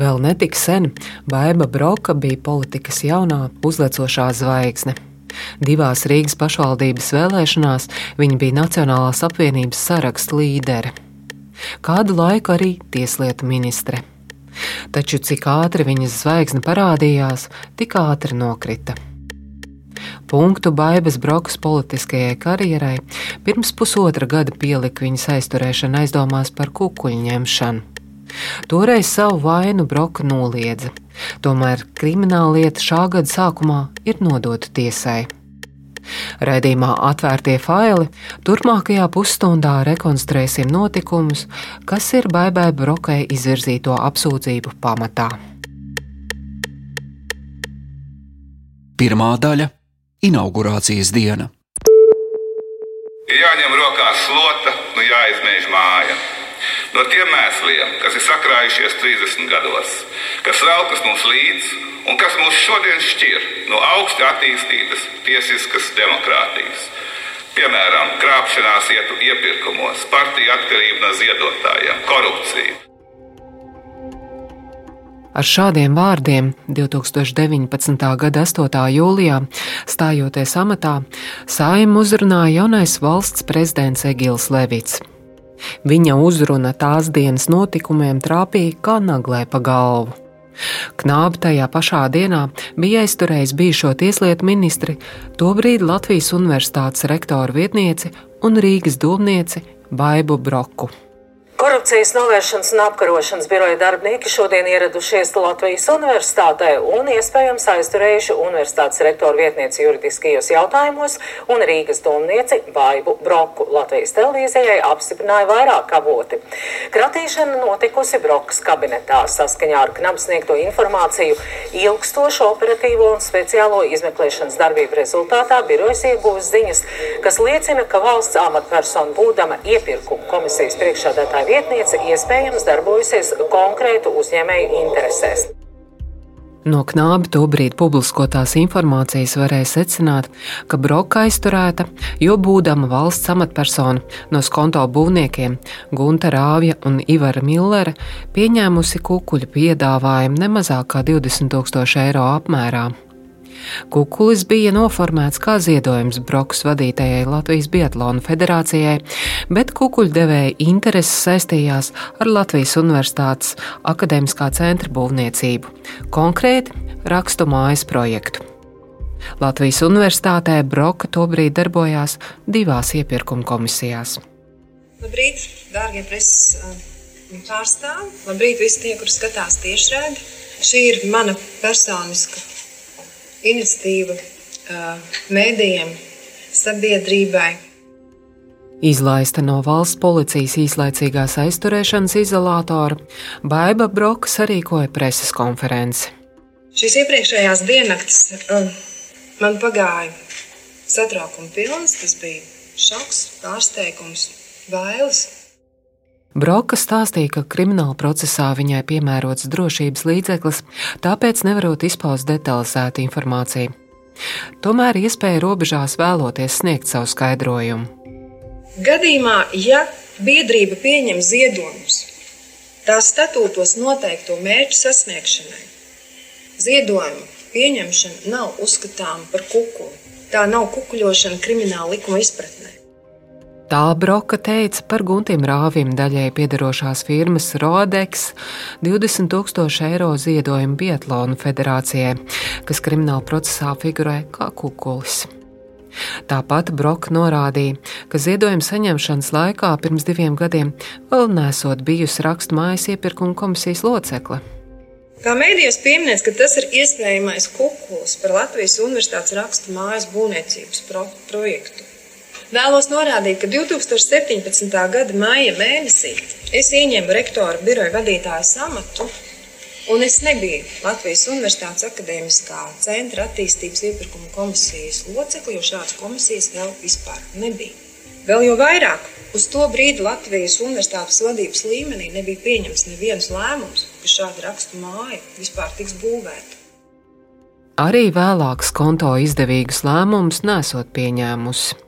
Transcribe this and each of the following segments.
Vēl netik sen Baiva Broka bija politikas jaunā uzlecošā zvaigzne. Divās Rīgas pašvaldības vēlēšanās viņa bija Nacionālās apvienības saraksta līdere. Kādu laiku arī tieslietu ministre. Taču cik ātri viņas zvaigzne parādījās, tik ātri nokrita. Punktu Baibas Brokas politiskajai karjerai pirms pusotra gada pielika viņas aizturēšana aizdomās par kukuļu ņemšanu. Toreiz savu vainu Broka noliedza, tomēr krimināla lieta šā gada sākumā ir nodota tiesai. Radījumā atvērtie faili turpmākajā pusstundā rekonstruēsim notikumus, kas ir Baibai Brokai izvirzīto apsūdzību pamatā. Pirmā daļa - inaugurācijas diena. Ir jāņem rokās slota, nu jāizmēģina māja no tiem mēsliem, kas ir sakrājušies 30 gados, kas velkas mums līdzi un kas mūs šodien šķir no augsti attīstītas tiesiskas demokrātijas. Piemēram, krāpšanās ietu iepirkumos, partiju atkarība no ziedotājiem, korupcija. Ar šādiem vārdiem 2019. gada 8. jūlijā, stājoties amatā, Sājumu uzrunāja jaunais valsts prezidents Egils Levits. Viņa uzruna tās dienas notikumiem trāpīja kā naglē pa galvu. Knāba tajā pašā dienā bija aizturējis bijušo tieslietu ministri, tobrīd Latvijas Universitātes rektora vietnieci un Rīgas domnieci Baibu Broku. Korupcijas novēršanas un apkarošanas biroja darbinieki šodien ieradušies Latvijas Universitātē un iespējams aizturējuši universitātes rektoru vietnieci juridiskajos jautājumos un Rīgas domnieci Baibu Broku. Latvijas televīzijai apstiprināja vairāk avoti. Kratīšana notikusi Brokas kabinetā saskaņā ar knabs sniegto informāciju ilgstošu operatīvo un speciālo izmeklēšanas darbību rezultātā birojas iegūst ziņas, kas liecina, ka valsts amatpersona būdama iepirkuma komisijas priekšādātāja vietniece iespējams darbojusies konkrētu uzņēmēju interesēs. No knāba tobrīd publiskotās informācijas varēja secināt, ka Broka aizturēta, jo būdama valsts amatpersona no skonto būvniekiem Gunta Rāvja un Ivara Millera pieņēmusi kukuļu piedāvājumu nemazāk kā 20 000 eiro apmērā. Kukulis bija noformēts kā ziedojums Brokas vadītajai Latvijas Biatlona federācijai, bet kukuļdevēja intereses saistījās ar Latvijas Universitātes akadēmiskā centra būvniecību, konkrēti rakstu mājas projektu. Latvijas Universitātē Broka tobrīd darbojās divās iepirkuma komisijās. Labrīt, dārgie preses pārstāvji! Labrīt, visi tie, kurus skatās tiešraidi! Šī ir mana personiska iniciatīva mēdījiem, sabiedrībai. Izlaista no valsts policijas īslaicīgās aizturēšanas izolatora, Baiba Broka sarīkoja preses konferenci. Šīs iepriekšējās diennaktis man pagāja satraukuma pilns, tas bija šoks, pārsteigums, bailes. Broka stāstīja, ka krimināla procesā viņai piemērots drošības līdzeklis, tāpēc nevarot izpaust detalizētu informāciju. Tomēr iespēja robežās vēloties sniegt savu skaidrojumu. Gadījumā, ja biedrība pieņem ziedojumus, tās statūtos noteikto mērķu sasniegšanai, ziedojumu pieņemšana nav uzskatāma par kukuli. Tā nav kukuļošana krimināla likuma izpratnē. Tā Broka teica par Guntim Rāvim daļai piedarošās firmas Rodex 20 tūkstošu eiro ziedojumu Bietlonu federācijai, kas krimināla procesā figurē kā kukulis. Tāpat Broka norādīja, ka ziedojuma saņemšanas laikā pirms diviem gadiem vēl nesot bijusi rakstu mājas iepirkuma komisijas locekle. Kā mēdījos pieminēts, ka tas ir iespējamais kukulis par Latvijas Universitātes rakstu mājas būvniecības pro projektu. Vēlos norādīt, ka 2017. gada maija mēnesī es ieņēmu rektora biroja vadītāja amatu, un es nebiju Latvijas Universitātes akadēmiskā centra attīstības iepirkuma komisijas locekle, jo šādas komisijas vēl vispār nebija. Vēl jau vairāk uz to brīdi Latvijas Universitātes vadības līmenī nebija pieņemts neviens lēmums, ka šāda rakstu māja vispār tiks būvēta. Arī vēlāks konto izdevīgus lēmumus nesot pieņēmusi.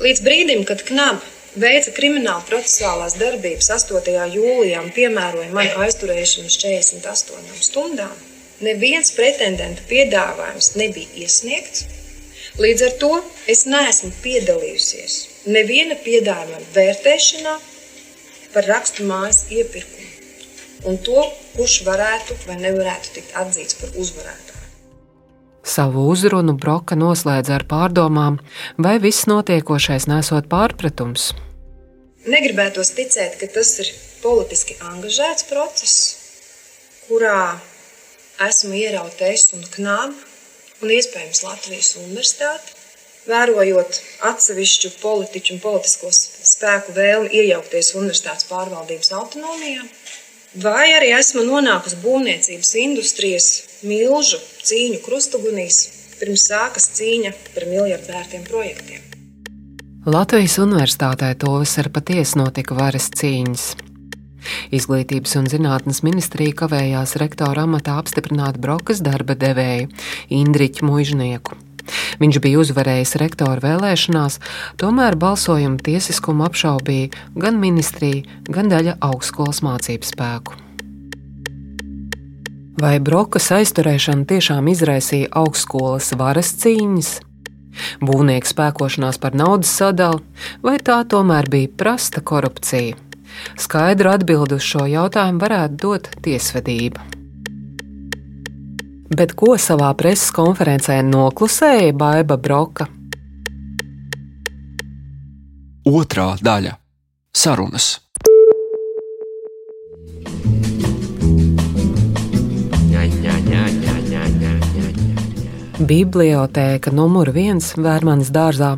Līdz brīdim, kad KNAB veica krimināla procesuālās darbības 8. jūlijā un piemēroja manu aizturēšanu uz 48 stundām, neviens pretendentu piedāvājums nebija iesniegts. Līdz ar to es neesmu piedalījusies neviena piedāvājuma vērtēšanā par rakstu mājas iepirkumu un to, kurš varētu vai nevarētu tikt atzīts par uzvarētāju. Savu uzrunu Broka noslēdza ar pārdomām, vai viss notiekošais nesot pārpratums. Negribētos ticēt, ka tas ir politiski angažēts process, kurā esmu ierauta es un knāba, un iespējams Latvijas universitāte, vērojot atsevišķu politiķu un politisko spēku vēlmi iejaukties universitātes pārvaldības autonomijā, vai arī esmu nonākusi būvniecības industrijas milžu cīņu krustugunīs, pirms sākas cīņa par miljardvērtiem projektiem. Latvijas universitātē tos ar patiesi notika varas cīņas. Izglītības un zinātnes ministrija kavējās rektora amatā apstiprināt Brokas darba devēju Indriķu Mužnieku. Viņš bija uzvarējis rektora vēlēšanās, tomēr balsojuma tiesiskumu apšaubīja gan ministrija, gan daļa augstskolas mācību spēku. Vai Brokas aizturēšana tiešām izraisīja augstskolas varas cīņas? Būvnieks spēkošanās par naudas sadalu, vai tā tomēr bija prasta korupcija? Skaidru atbildi uz šo jautājumu varētu dot tiesvedība. Bet ko savā preses konferencē noklusēja Baiva Broka? Otrā daļa - sarunas. Bibliotēka numur viens Vērmanas dārzā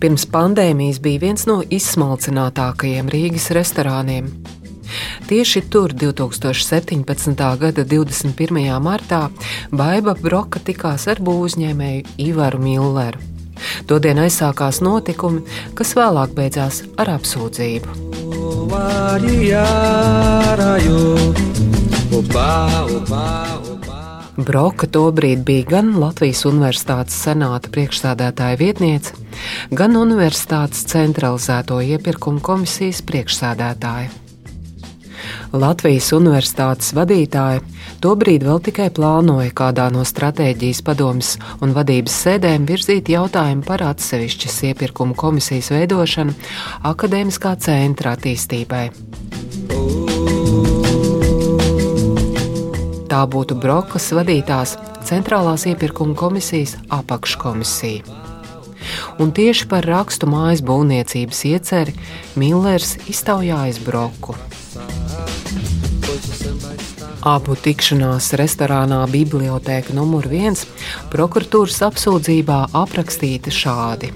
pirms pandēmijas bija viens no izsmalcinātākajiem Rīgas restorāniem. Tieši tur 2017. gada 21. martā Baiva Broka tikās ar būvņēmēju Ivaru Milleru. Todien aizsākās notikumi, kas vēlāk beidzās ar apsūdzību. Broka tobrīd bija gan Latvijas Universitātes senāta priekšsādātāja vietniece, gan Universitātes centralizēto iepirkumu komisijas priekšsādātāja. Latvijas universitātes vadītāji tobrīd vēl tikai plānoja kādā no stratēģijas padomas un vadības sēdēm virzīt jautājumu par atsevišķas iepirkuma komisijas veidošanu akadēmiskā centra attīstībai. Tā būtu Brokas vadītās Centrālās iepirkuma komisijas apakškomisija. Un tieši par rakstu mājas būvniecības ieceri Millers iztaujājas Broku. Abu tikšanās restorānā Bibliotēka numur viens prokuratūras apsūdzībā aprakstīta šādi.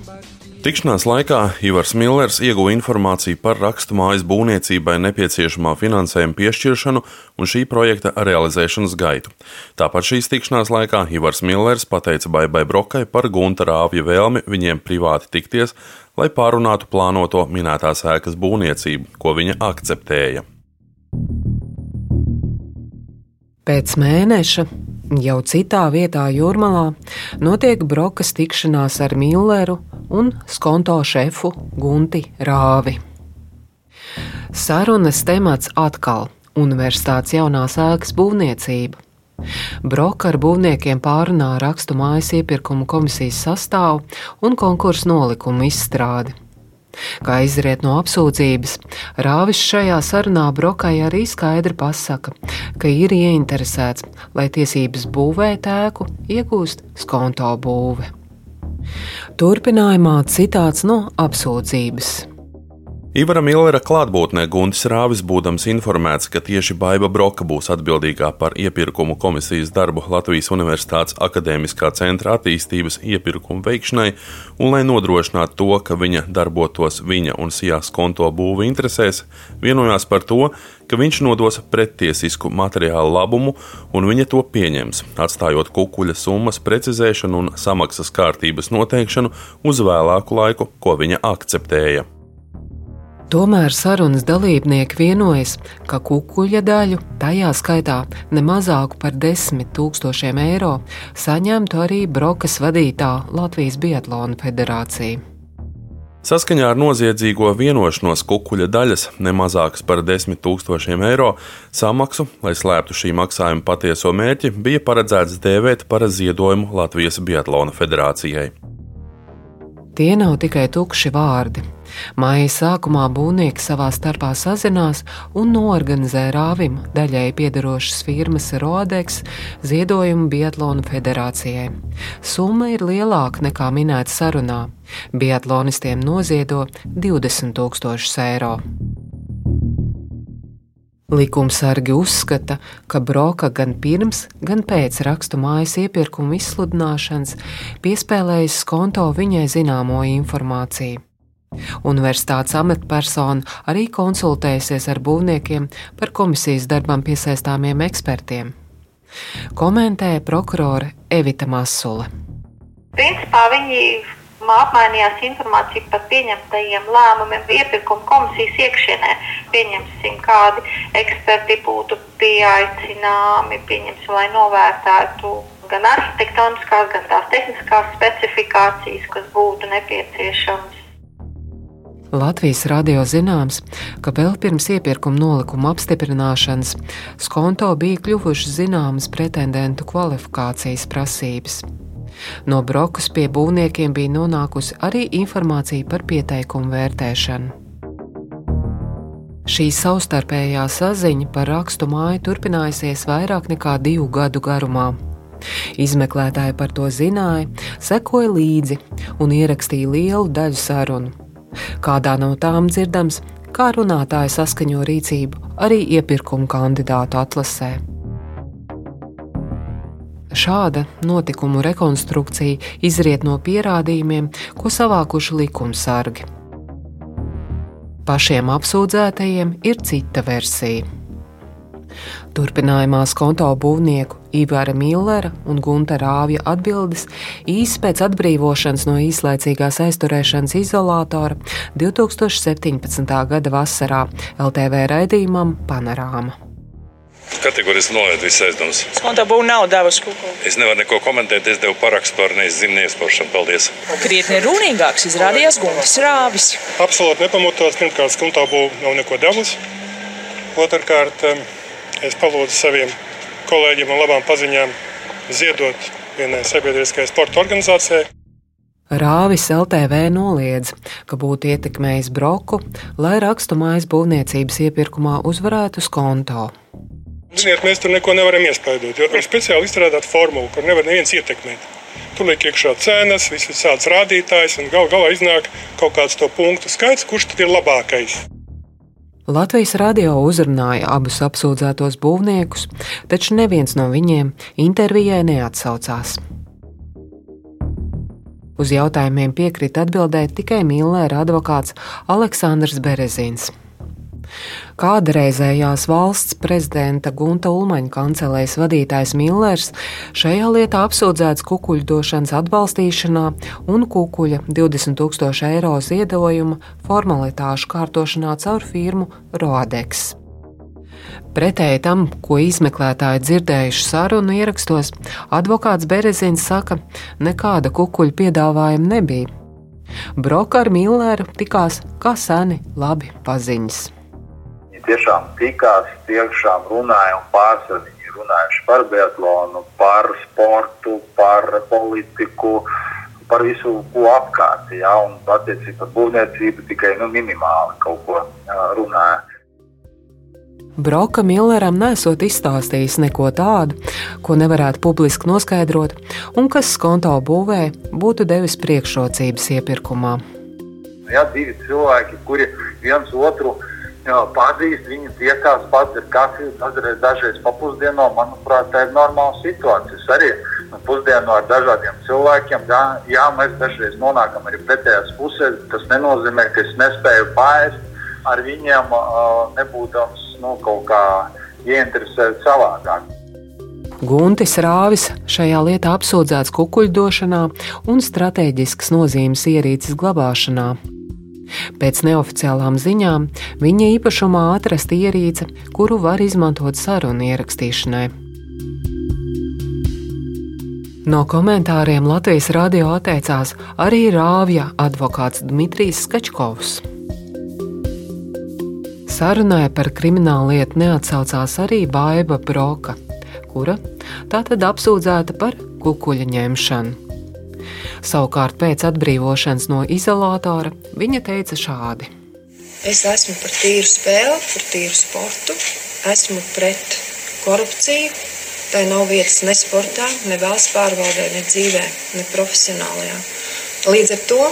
Tikšanās laikā Ivars Millers ieguva informāciju par rakstu mājas būvniecībai nepieciešamā finansējuma piešķiršanu un šī projekta realizēšanas gaitu. Tāpat šīs tikšanās laikā Ivars Millers pateica Baibai Brokai par Gunta Rāvja vēlmi viņiem privāti tikties, lai pārunātu plānoto minētās ēkas būvniecību, ko viņa akceptēja. Pēc mēneša, jau citā vietā Jūrmalā, notiek brokas tikšanās ar Milleru un skonto šefu Gunti Rāvi. Sarunas temats atkal - Universitātes jaunās ēkas būvniecība. Broka ar būvniekiem pārunā rakstu mājas iepirkumu komisijas sastāvu un konkursu nolikumu izstrādi. Kā izriet no apsūdzības, Rāvis šajā sarunā Brokai arī skaidri pasaka, ka ir ieinteresēts, lai tiesības būvēt ēku iegūst skonto būve. Turpinājumā citāts no apsūdzības. Ivara Millera klātbūtnē Guntis Rāvis būdams informēts, ka tieši Baiva Broka būs atbildīgā par iepirkumu komisijas darbu Latvijas Universitātes akadēmiskā centra attīstības iepirkumu veikšanai, un lai nodrošinātu to, ka viņa darbotos viņa un Sijās konto būvu interesēs, vienojās par to, ka viņš nodos prettiesisku materiālu labumu, un viņa to pieņems, atstājot kukuļa summas precizēšanu un samaksas kārtības noteikšanu uz vēlāku laiku, ko viņa akceptēja. Tomēr sarunas dalībnieki vienojas, ka kukuļa daļu, tajā skaitā ne mazāku par 10 tūkstošiem eiro, saņemtu arī Brokas vadītā Latvijas Biatlona federācija. Saskaņā ar noziedzīgo vienošanos kukuļa daļas nemazākas par 10 000 eiro samaksu, lai slēptu šī maksājuma patieso mērķi, bija paredzēts dēvēt par ziedojumu Latvijas Biatlona federācijai. Tie nav tikai tukši vārdi. Māja sākumā būvnieki savā starpā sazinās un norganizē rāvim daļai piedarošas firmas Rodeks ziedojumu Biatlona federācijai. Summa ir lielāka nekā minēta sarunā. Biatlonistiem noziedo 20 tūkstošus eiro. Likumsargi uzskata, ka Broka gan pirms, gan pēc rakstu mājas iepirkuma izsludināšanas piespēlējis konto viņai zināmo informāciju. Universitātes amatpersona arī konsultējusies ar būvniekiem par komisijas darbam piesaistāmiem ekspertiem. Komentēja prokurore Evita Masula. Principā viņi apmainījās informāciju par pieņemtajiem lēmumiem iepirkuma komisijas iekšienē. Pieņemsim, kādi eksperti būtu pieaicināmi, pieņemsim, lai novērtētu gan arhitektoniskās, gan tās tehniskās specifikācijas, kas būtu nepieciešamas. Latvijas radio zināms, ka vēl pirms iepirkuma nolikuma apstiprināšanas skonto bija kļuvušas zināmas pretendentu kvalifikācijas prasības. No brokas pie būvniekiem bija nonākusi arī informācija par pieteikumu vērtēšanu. Šī savstarpējā saziņa par rakstu māju turpinājusies vairāk nekā divu gadu garumā. Izmeklētāji par to zināja, sekoja līdzi un ierakstīja lielu daļu sarunu. Kādā no tām dzirdams, kā runātāji saskaņo rīcību arī iepirkuma kandidātu atlasē. Šāda notikumu rekonstrukcija izriet no pierādījumiem, ko savākuši likumsargi. Pašiem apsūdzētajiem ir cita versija. Turpinājumā konto būvnieku Ivara Millera un Gunta Rāvja atbildes īsi pēc atbrīvošanas no īslaicīgās aizturēšanas izolatora 2017. gada vasarā LTV raidījumam Panorāma. Kategoriski nolaidu visas aizdomas. Skonto būvniecība nav devusi kukuļu. Es nevaru neko komentēt, es devu parakstu par nezinu neiespaušanu. Paldies. Krietni runīgāks izrādījās Guntis Rāvis. Absolūti nepamatots. Pirmkārt, skonto būvniecība nav neko devusi. Otrakārt, es palūdzu saviem kolēģiem un labām paziņām ziedot vienai sabiedriskajai sporta organizācijai. Rāvis LTV noliedz, ka būtu ietekmējis broku, lai rakstu mājas būvniecības iepirkumā uzvarētu skonto. Ziniet, mēs tur neko nevaram iespaidot, jo ir speciāli izstrādāta formula, kur nevar neviens ietekmēt. Tur liek iekšā cenas, visādas rādītājas, un gal galā iznāk kaut kāds to punktu skaits, kurš tad ir labākais. Latvijas radio uzrunāja abus apsūdzētos būvniekus, taču neviens no viņiem intervijai neatsaucās. Uz jautājumiem piekrita atbildēt tikai Millera advokāts Aleksandrs Berezins. Kādreizējās valsts prezidenta Gunta Ulmaņa kancelēs vadītājs Millers šajā lietā apsūdzēts kukuļu došanas atbalstīšanā un kukuļa 20 tūkstošu eiro ziedojuma formalitāšu kārtošanā caur firmu Rodeks. Pretēji tam, ko izmeklētāji dzirdējuši sarunu ierakstos, advokāts Berezins saka, nekāda kukuļu piedāvājuma nebija. Broka ar Milleru tikās kā seni labi paziņas tiešām tikās, tiešām runāja un pārsvarā viņi runājuši par biatlonu, par sportu, par politiku, par visu, ko apkārt. Ja, un attiecībā par būvniecību tikai nu, minimāli kaut ko runāja. Broka Milleram nesot izstāstījis neko tādu, ko nevarētu publiski noskaidrot, un kas skonto būvē būtu devis priekšrocības iepirkumā. Ja divi cilvēki, kuri viens otru pazīst, viņi tiekās pats ar kafiju, dažreiz, dažreiz papusdieno. Manuprāt, tā ir normāla situācija. Es arī pusdienu ar dažādiem cilvēkiem, jā, jā, mēs dažreiz nonākam arī pretējās pusēs. Tas nenozīmē, ka es nespēju pāriest ar viņiem, nebūdams nu, kaut kā ieinteresēts savādāk. Guntis Rāvis šajā lietā apsūdzēts kukuļdošanā un strateģiskas nozīmes ierīces glabāšanā. Pēc neoficiālām ziņām viņa īpašumā atrasta ierīce, kuru var izmantot sarunu ierakstīšanai. No komentāriem Latvijas radio atteicās arī Rāvja advokāts Dmitrijs Skačkovs. Sarunai par kriminālu lietu neatsaucās arī Baiva Broka, kura tātad apsūdzēta par kukuļa ņemšanu. Savukārt pēc atbrīvošanas no izolatora viņa teica šādi: Es esmu par tīru spēli, par tīru sportu, esmu pret korupciju. Tai nav vietas ne sportā, ne valsts pārvaldē, ne dzīvē, ne profesionālajā. Līdz ar to,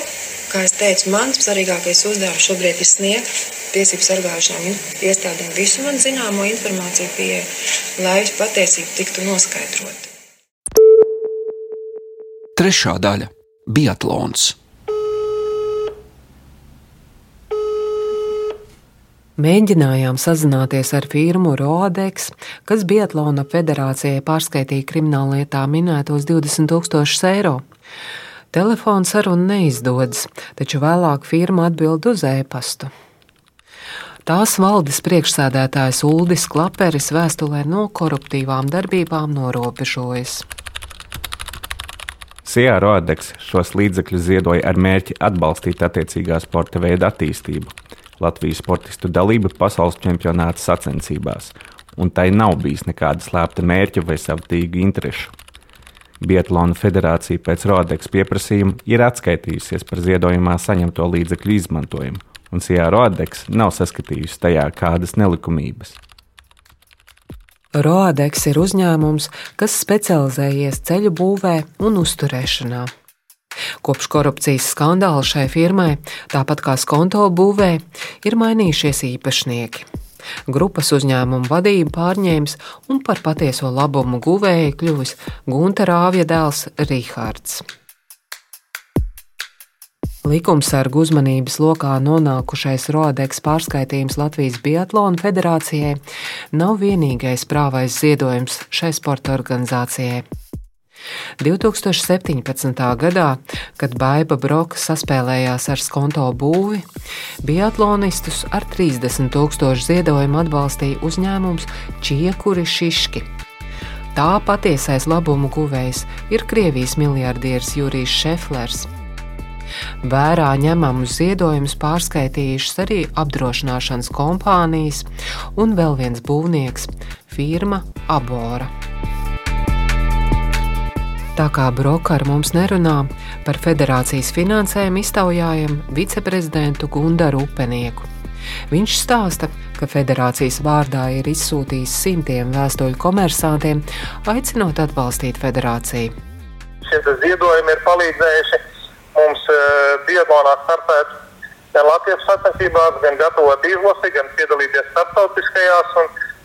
kā jau teicu, mans svarīgākais uzdevums šobrīd ir sniegt tiesību sargājušām iestādēm visu man zināmo informāciju pieeja, lai patiesība tiktu noskaidrota. Trešā daļa - Biatlons. Mēģinājām sazināties ar firmu Rodex, kas Biatlona federācijai pārskaitīja krimināllietā minētos 20 000 eiro. Telefona saruna neizdodas, taču vēlāk firma atbild uz e-pastu. Tās valdes priekšsēdētājs Uldis Klaperis vēstulē no koruptīvām darbībām norobežojas. Sijā Rodeks šos līdzekļus ziedoja ar mērķi atbalstīt attiecīgā sporta veida attīstību, Latvijas sportistu dalību pasaules čempionāta sacensībās, un tai nav bijis nekāda slēpta mērķa vai savtīga interešu. Biatlona federācija pēc Rodeks pieprasījuma ir atskaitījusies par ziedojumā saņemto līdzekļu izmantojumu un Sijā Rodeks nav saskatījusi tajā kādas nelikumības. Roadeks ir uzņēmums, kas specializējies ceļu būvē un uzturēšanā. Kopš korupcijas skandāla šai firmai, tāpat kā skonto būvē, ir mainījušies īpašnieki. Grupas uzņēmumu vadību pārņēmis un par patieso labumu guvēju kļuvis Gunta Rāvja dēls Rihards. Likumsargu uzmanības lokā nonākušais Rodeks pārskaitījums Latvijas Biatlona federācijai nav vienīgais prāvais ziedojums šai sporta organizācijai. 2017. gadā, kad Baiva Broka saspēlējās ar skonto būvi, biatlonistus ar 30 tūkstošu ziedojumu atbalstīja uzņēmums Čiekuri Šiški. Tā patiesais labumu guvējs ir Krievijas miljardieris Jurijs Šeflers. Vērā ņemamus ziedojumus pārskaitījušas arī apdrošināšanas kompānijas un vēl viens būvnieks - firma Abora. Tā kā Broka ar mums nerunā par federācijas finansējumu iztaujājam viceprezidentu Gundaru Upenieku. Viņš stāsta, ka federācijas vārdā ir izsūtījis simtiem vēstuļu komersantiem, aicinot atbalstīt federāciju. Šie ziedojumi ir palīdzējuši mums biatlonā e, startēt gan Latvijas sacensībās, gan gatavot izlasi, gan piedalīties starptautiskajās.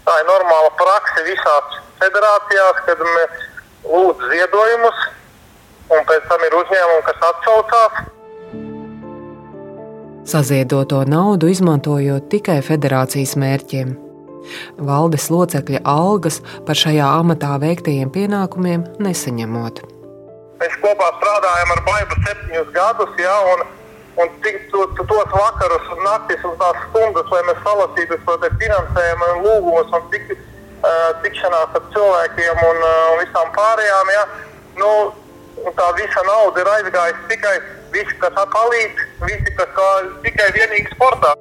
Tā ir normāla praksa visās federācijās, kad mēs lūdzam ziedojumus, un pēc tam ir uzņēmumi, kas atsaucās. Saziedoto naudu izmantojot tikai federācijas mērķiem. Valdes locekļa algas par šajā amatā veiktajiem pienākumiem nesaņemot. Mēs kopā strādājam ar baidu septiņus gadus, ja, un, un cik to, tos vakarus un naktis un tās stundas, lai mēs salasītu šo finansējumu un lūgumus un tik, uh, tikšanās ar cilvēkiem un uh, visām pārējām. Ja, nu, tā visa nauda ir aizgājusi tikai visi, kas palīdz, visi, kas kā, tikai vienīgi sportā.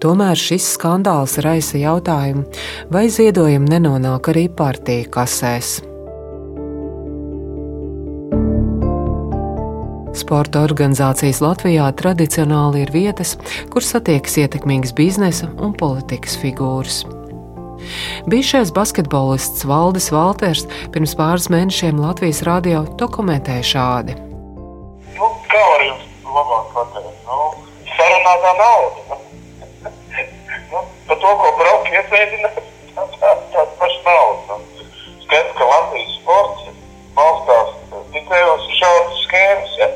Tomēr šis skandāls raisa jautājumu, vai ziedojumi nenonāk arī partiju kasēs. Sporta organizācijas Latvijā tradicionāli ir vietas, kur satiekas ietekmīgas biznesa un politikas figūras. Bijušais basketbolists Valdis Valters pirms pāris mēnešiem Latvijas radio dokumentēja šādi. Nu, kā var jums labāk pateikt? Nu, sarunātā nauda. nu, par to, ko braukt iesēdināt, tāds pašs nauda. Skaidrs, ka Latvijas sports balstās tikai uz šādas schēmas. Ja?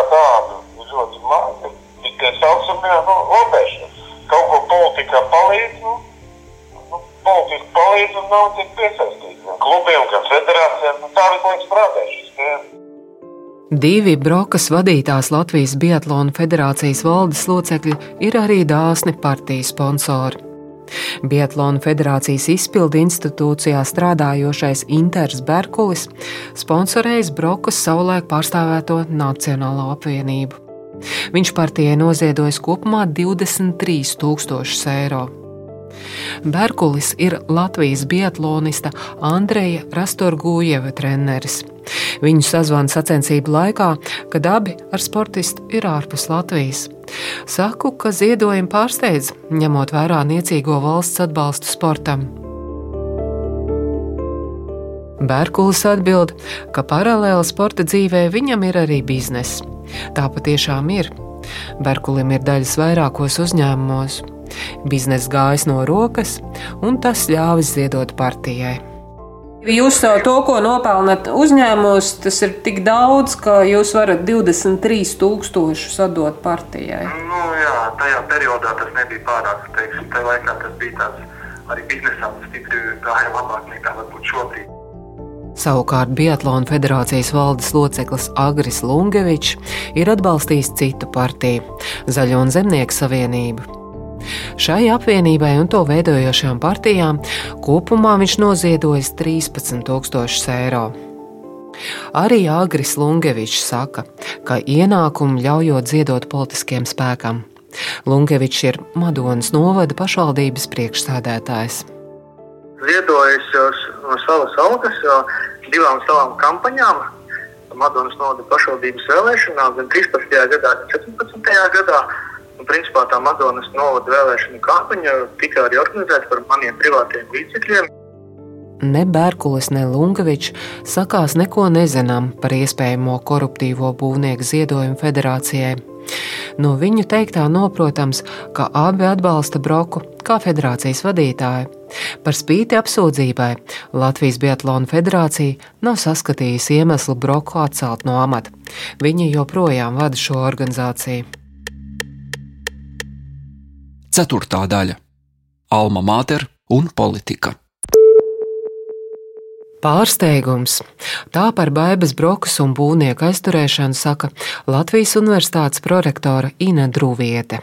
Kā tādu ļoti maz. Tikai saucamie nu, lobēšana. Kaut ko politikā palīdz, nu, nu, politika palīdz un nav tik piesaistīta. Gan klubiem, gan federācijām, nu, tā visu laiku strādā šis schēma. Divi Brokas vadītās Latvijas Biatlona federācijas valdes locekļi ir arī dāsni partijas sponsori. Biatlona federācijas izpildu institūcijā strādājošais Inters Berkulis sponsorējis Brokas savulaik pārstāvēto Nacionālo apvienību. Viņš partijai noziedojis kopumā 23 tūkstošus eiro. Berkulis ir Latvijas biatlonista Andreja Rastorgujeva treneris. Viņu sazvana sacensību laikā, kad abi ar sportistu ir ārpus Latvijas. Saku, ka ziedojumi pārsteidz, ņemot vērā niecīgo valsts atbalstu sportam. Bērkulis atbild, ka paralēli sporta dzīvē viņam ir arī bizness. Tā patiešām ir. Berkulim ir daļas vairākos uzņēmumos. Biznesa gājas no rokas, un tas ļāvis ziedot partijai. Jūs to, ko nopelnat uzņēmumos, tas ir tik daudz, ka jūs varat 23,000 sadot partijai. Nu, jā, tajā periodā tas nebija pārāk. Teiksim, tajā laikā tas bija tāds arī biznesam stipri gāja labāk nekā varbūt šobrīd. Savukārt Biatlona federācijas valdes loceklis Agris Lunkevičs ir atbalstījis citu partiju - Zaļo un Zemnieku savienību. Šai apvienībai un to veidojošām partijām kopumā viņš noziedojis 13,000 eiro. Arī Agris Lunkevičs saka, ka ienākumu ļaujot ziedot politiskiem spēkam. Lunkevičs ir Madonas novada pašvaldības priekšsādētājs. Ziedojis no savas algas divām savām kampaņām. Madonas novada pašvaldības vēlēšanās gan 13. gadā, gan 14. gadā. Principā tā Madonas novada vēlēšana kampaņa tika arī organizēta par maniem privātiem līdzekļiem. Ne Bērkulis, ne Lunkevičs sakās neko nezinām par iespējamo koruptīvo būvnieku ziedojumu federācijai. No viņu teiktā noprotams, ka abi atbalsta Broku kā federācijas vadītāju. Par spīti apsūdzībai Latvijas Biatlona federācija nav saskatījusi iemeslu Broku atcelt no amata. Viņi joprojām vada šo organizāciju. Ceturtā daļa - Alma Mater un politika. Pārsteigums. Tā par baigas brokas un būvnieku aizturēšanu saka Latvijas Universitātes prorektore Ina Drūviete.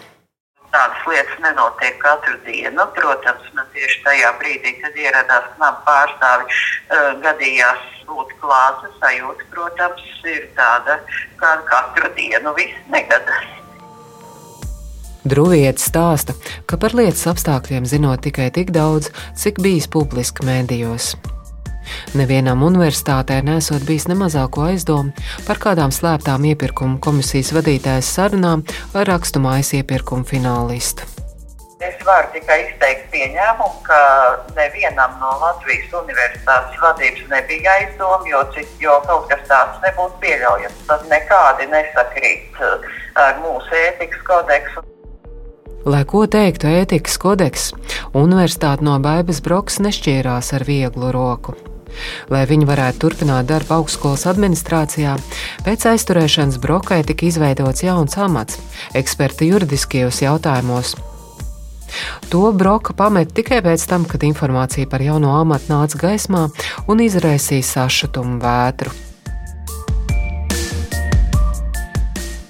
Tādas lietas nenotiek katru dienu. Protams, nu, tieši tajā brīdī, kad ieradās knapi pārstāvi, uh, gadījās būt klāta sajūta, protams, ir tāda, kā katru dienu viss negadās. Drūvietis stāsta, ka par lietas apstākļiem zinot tikai tik daudz, cik bijis publiski mēdījos. Nevienam universitātē nesot bijis ne mazāko aizdomu par kādām slēptām iepirkuma komisijas vadītājas sarunām ar rakstumājas iepirkuma finālistu. Es varu tikai izteikt pieņēmumu, ka nevienam no Latvijas universitātes vadības nebija aizdomu, jo, jo kaut kas tāds nebūtu pieļaujams. Tas nekādi nesakrīt uh, ar mūsu ētikas kodeksu. Lai ko teiktu ētikas kodeks, universitāte no Baigas Broks nešķīrās ar vieglu roku. Lai viņi varētu turpināt darbu augstskolas administrācijā, pēc aizturēšanas Brokai tika izveidots jauns amats - eksperta juridiskajos jautājumos. To Broka pamet tikai pēc tam, kad informācija par jauno amatu nāca gaismā un izraisīja sašutumu vētru.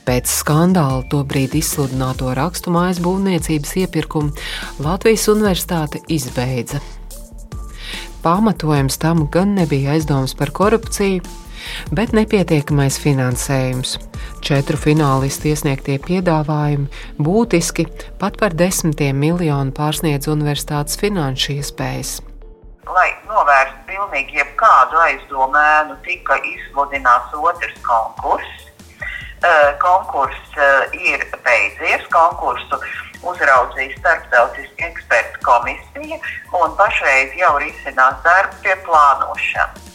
Pēc skandāla tobrīd izsludināto rakstumājas būvniecības iepirkumu Latvijas universitāte izbeidza. Pamatojums tam gan nebija aizdoms par korupciju, bet nepietiekamais finansējums. Četru finālistu iesniegtie piedāvājumi būtiski pat par desmitiem miljonu pārsniedz universitātes finanšu iespējas. Lai novērstu pilnīgi jebkādu aizdomēnu, tika izsludināts otrs konkurss konkurss ir beidzies. Konkursu uzraudzīs starptautiska eksperta komisija un pašreiz jau risinās darbs pie plānošanas.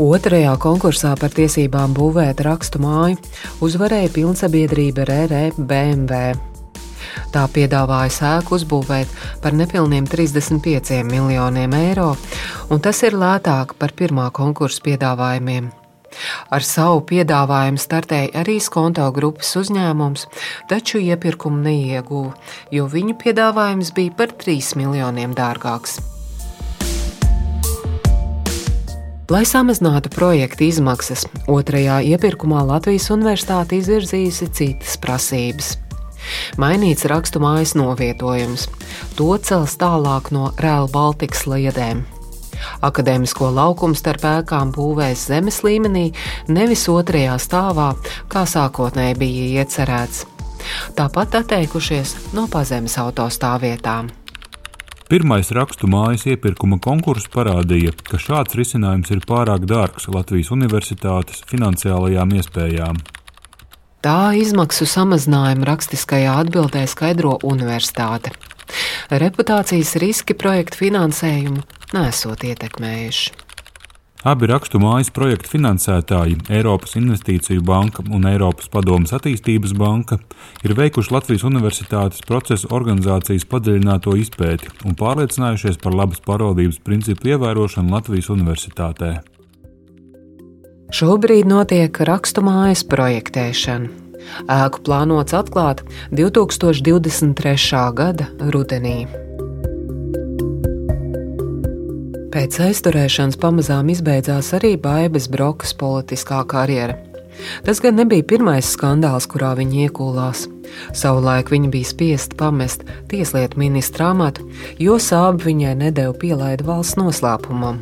Otrajā konkursā par tiesībām būvēt rakstu māju uzvarēja pilnsabiedrība RR BMW. Tā piedāvāja sēku uzbūvēt par nepilniem 35 miljoniem eiro, un tas ir lētāk par pirmā konkursa piedāvājumiem. Ar savu piedāvājumu startēja arī skonto grupas uzņēmums, taču iepirkumu neieguva, jo viņu piedāvājums bija par 3 miljoniem dārgāks. Lai samazinātu projekta izmaksas, otrajā iepirkumā Latvijas Universitāte izvirzījusi citas prasības. Mainīts rakstu mājas novietojums. To cels tālāk no Rēla Baltikas liedēm. Akadēmisko laukumu starp ēkām būvēs zemes līmenī, nevis otrajā stāvā, kā sākotnēji bija iecerēts. Tāpat atteikušies no pazemes autostāvvietām. Pirmais rakstu mājas iepirkuma konkurss parādīja, ka šāds risinājums ir pārāk dārgs Latvijas universitātes finansiālajām iespējām. Tā izmaksu samazinājumu rakstiskajā atbildē skaidro universitāte. Reputācijas riski projektu finansējumu nesot ietekmējuši. Abi rakstu mājas projektu finansētāji, Eiropas Investīciju banka un Eiropas Padomas attīstības banka, ir veikuši Latvijas Universitātes procesu organizācijas padziļināto izpēti un pārliecinājušies par labas pārvaldības principu ievērošanu Latvijas Universitātē. Šobrīd notiek rakstu mājas projektēšana. Ēku plānots atklāt 2023. gada rudenī. Pēc aizturēšanas pamazām izbeidzās arī Baibas Brokas politiskā karjera. Tas gan nebija pirmais skandāls, kurā viņa iekūlās. Savulaik viņa bija spiest pamest tieslietu ministra amatu, jo sābi viņai nedēļu pielaidu valsts noslēpumam.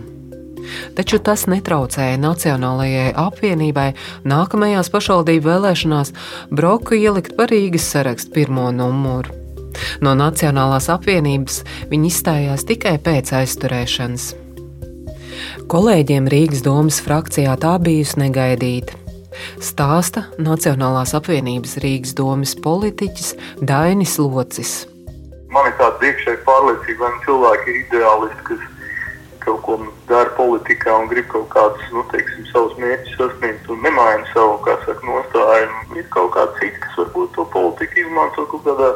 Taču tas netraucēja Nacionālajai apvienībai nākamajās pašvaldību vēlēšanās Broku ielikt par Rīgas sarakstu pirmo numuru. No Nacionālās apvienības viņi izstājās tikai pēc aizturēšanas. Kolēģiem Rīgas domas frakcijā tā bijusi negaidīta. Stāsta Nacionālās apvienības Rīgas domas politiķis Dainis Locis. Man ir tāda iekšēja pārliecība, ka cilvēki ir ideālisti, kas kaut ko dara politikā un grib kaut kādus, nu, teiksim, savus mērķus sasniegt un nemaina savu, saka, nostāju. Ir kaut kāds cits, kas varbūt to politiku izmanto kaut kādā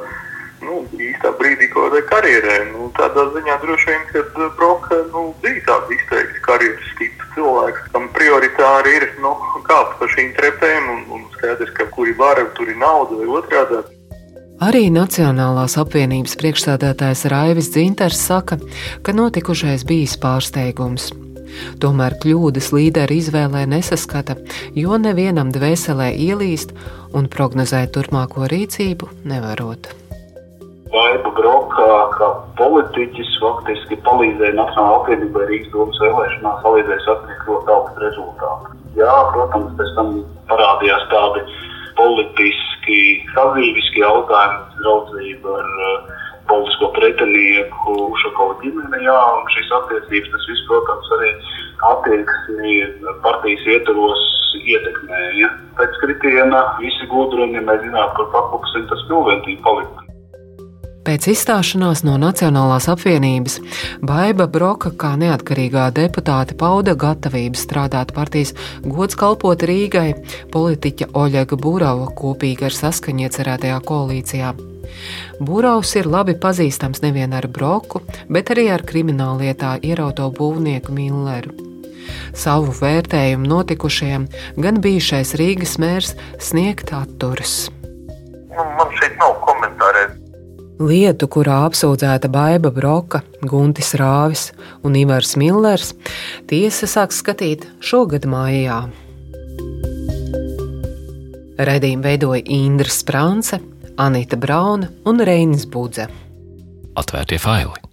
nu, īstā brīdī kaut kādai karjerai. Nu, tādā ziņā droši vien, ka uh, Broka nu, bija tāds izteikts karjeras tips cilvēks, kam prioritāri ir nu, kāpt pa šīm trepēm un, un skaidrs, ka kuri var, tur ir nauda vai otrādi. Arī Nacionālās apvienības priekšstādātājs Raivis Dzinters saka, ka notikušais bijis pārsteigums. Tomēr kļūdas līderi izvēlē nesaskata, jo nevienam dvēselē ielīst un prognozēt turpmāko rīcību nevarot. Vaiba Broka, kā politiķis, faktiski palīdzēja Nacionālajai apvienībai Rīgas domas vēlēšanās, palīdzēja sasniegt ļoti augstu rezultātu. Jā, protams, pēc tam parādījās tādi politiski, sadzīviski jautājumi, draudzība ar uh, politisko pretinieku, Ušakovu ģimeni, jā, un šīs attiecības, tas viss, protams, arī attieksmi partijas ietvaros ietekmēja. Pēc kritiena visi gudrumi, ja mēs zinātu, kur papuksim, tas pilnvērtīgi palika. Pēc izstāšanās no Nacionālās apvienības Baiba Broka kā neatkarīgā deputāte pauda gatavību strādāt partijas gods kalpot Rīgai, politiķa Oļega Būrava kopīgi ar saskaņu iecerētajā koalīcijā. Būraus ir labi pazīstams nevien ar Broku, bet arī ar krimināllietā ierauto būvnieku Milleru. Savu vērtējumu notikušajam gan bijušais Rīgas mērs sniegt atturas. Nu, man šeit nav komentārēt. Lietu, kurā apsūdzēta Baiva Broka, Guntis Rāvis un Ivars Millers, tiesa sāks skatīt šogad mājā. Redījumu veidoja Indra Sprānce, Anita Brauna un Reinis Budze. Atvērtie faili!